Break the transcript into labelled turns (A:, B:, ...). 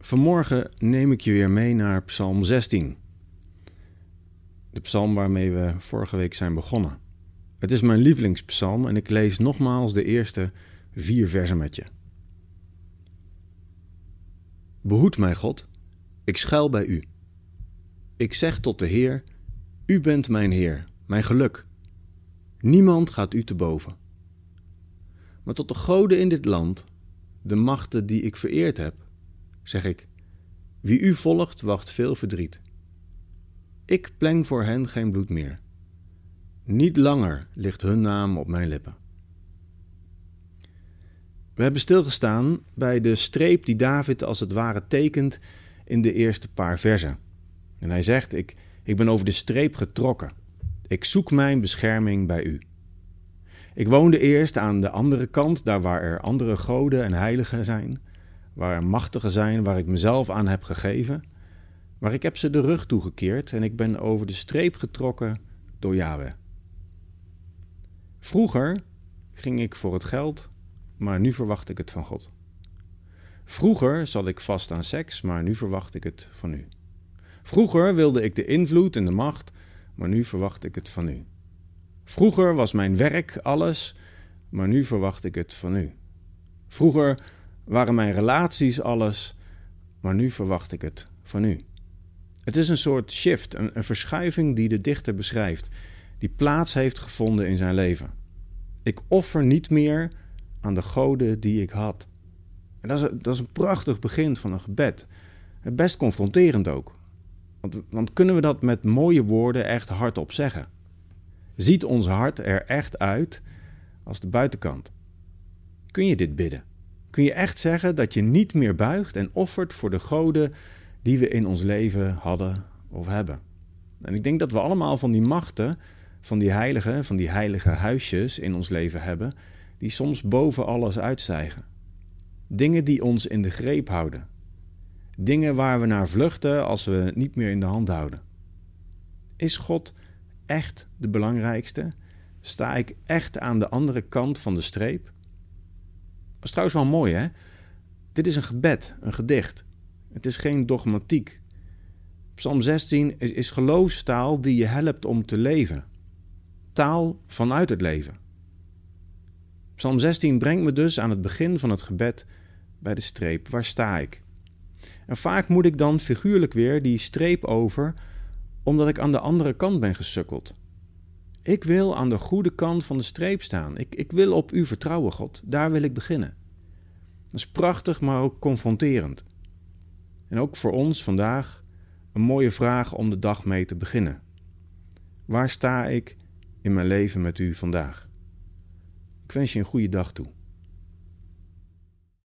A: Vanmorgen neem ik je weer mee naar Psalm 16. De psalm waarmee we vorige week zijn begonnen. Het is mijn lievelingspsalm en ik lees nogmaals de eerste vier versen met je. Behoed mij, God, ik schuil bij u. Ik zeg tot de Heer: U bent mijn Heer, mijn geluk. Niemand gaat u te boven. Maar tot de goden in dit land, de machten die ik vereerd heb, zeg ik: Wie u volgt, wacht veel verdriet. Ik pleng voor hen geen bloed meer. Niet langer ligt hun naam op mijn lippen. We hebben stilgestaan bij de streep die David als het ware tekent in de eerste paar versen. En hij zegt: ik, ik ben over de streep getrokken. Ik zoek mijn bescherming bij u. Ik woonde eerst aan de andere kant, daar waar er andere goden en heiligen zijn, waar er machtigen zijn, waar ik mezelf aan heb gegeven. Maar ik heb ze de rug toegekeerd en ik ben over de streep getrokken door Yahweh. Vroeger ging ik voor het geld, maar nu verwacht ik het van God. Vroeger zat ik vast aan seks, maar nu verwacht ik het van u. Vroeger wilde ik de invloed en de macht, maar nu verwacht ik het van u. Vroeger was mijn werk alles, maar nu verwacht ik het van u. Vroeger waren mijn relaties alles, maar nu verwacht ik het van u. Het is een soort shift, een, een verschuiving die de dichter beschrijft, die plaats heeft gevonden in zijn leven. Ik offer niet meer aan de goden die ik had. En dat is, dat is een prachtig begin van een gebed. Best confronterend ook. Want, want kunnen we dat met mooie woorden echt hardop zeggen? Ziet ons hart er echt uit als de buitenkant? Kun je dit bidden? Kun je echt zeggen dat je niet meer buigt en offert voor de goden die we in ons leven hadden of hebben? En ik denk dat we allemaal van die machten, van die heiligen, van die heilige huisjes in ons leven hebben, die soms boven alles uitstijgen. Dingen die ons in de greep houden. Dingen waar we naar vluchten als we het niet meer in de hand houden. Is God echt de belangrijkste? Sta ik echt aan de andere kant van de streep? Is trouwens wel mooi, hè? Dit is een gebed, een gedicht. Het is geen dogmatiek. Psalm 16 is, is geloofstaal die je helpt om te leven. Taal vanuit het leven. Psalm 16 brengt me dus aan het begin van het gebed bij de streep. Waar sta ik? En vaak moet ik dan figuurlijk weer die streep over, omdat ik aan de andere kant ben gesukkeld. Ik wil aan de goede kant van de streep staan. Ik, ik wil op u vertrouwen, God. Daar wil ik beginnen. Dat is prachtig, maar ook confronterend. En ook voor ons vandaag een mooie vraag om de dag mee te beginnen. Waar sta ik in mijn leven met u vandaag? Ik wens je een goede dag toe.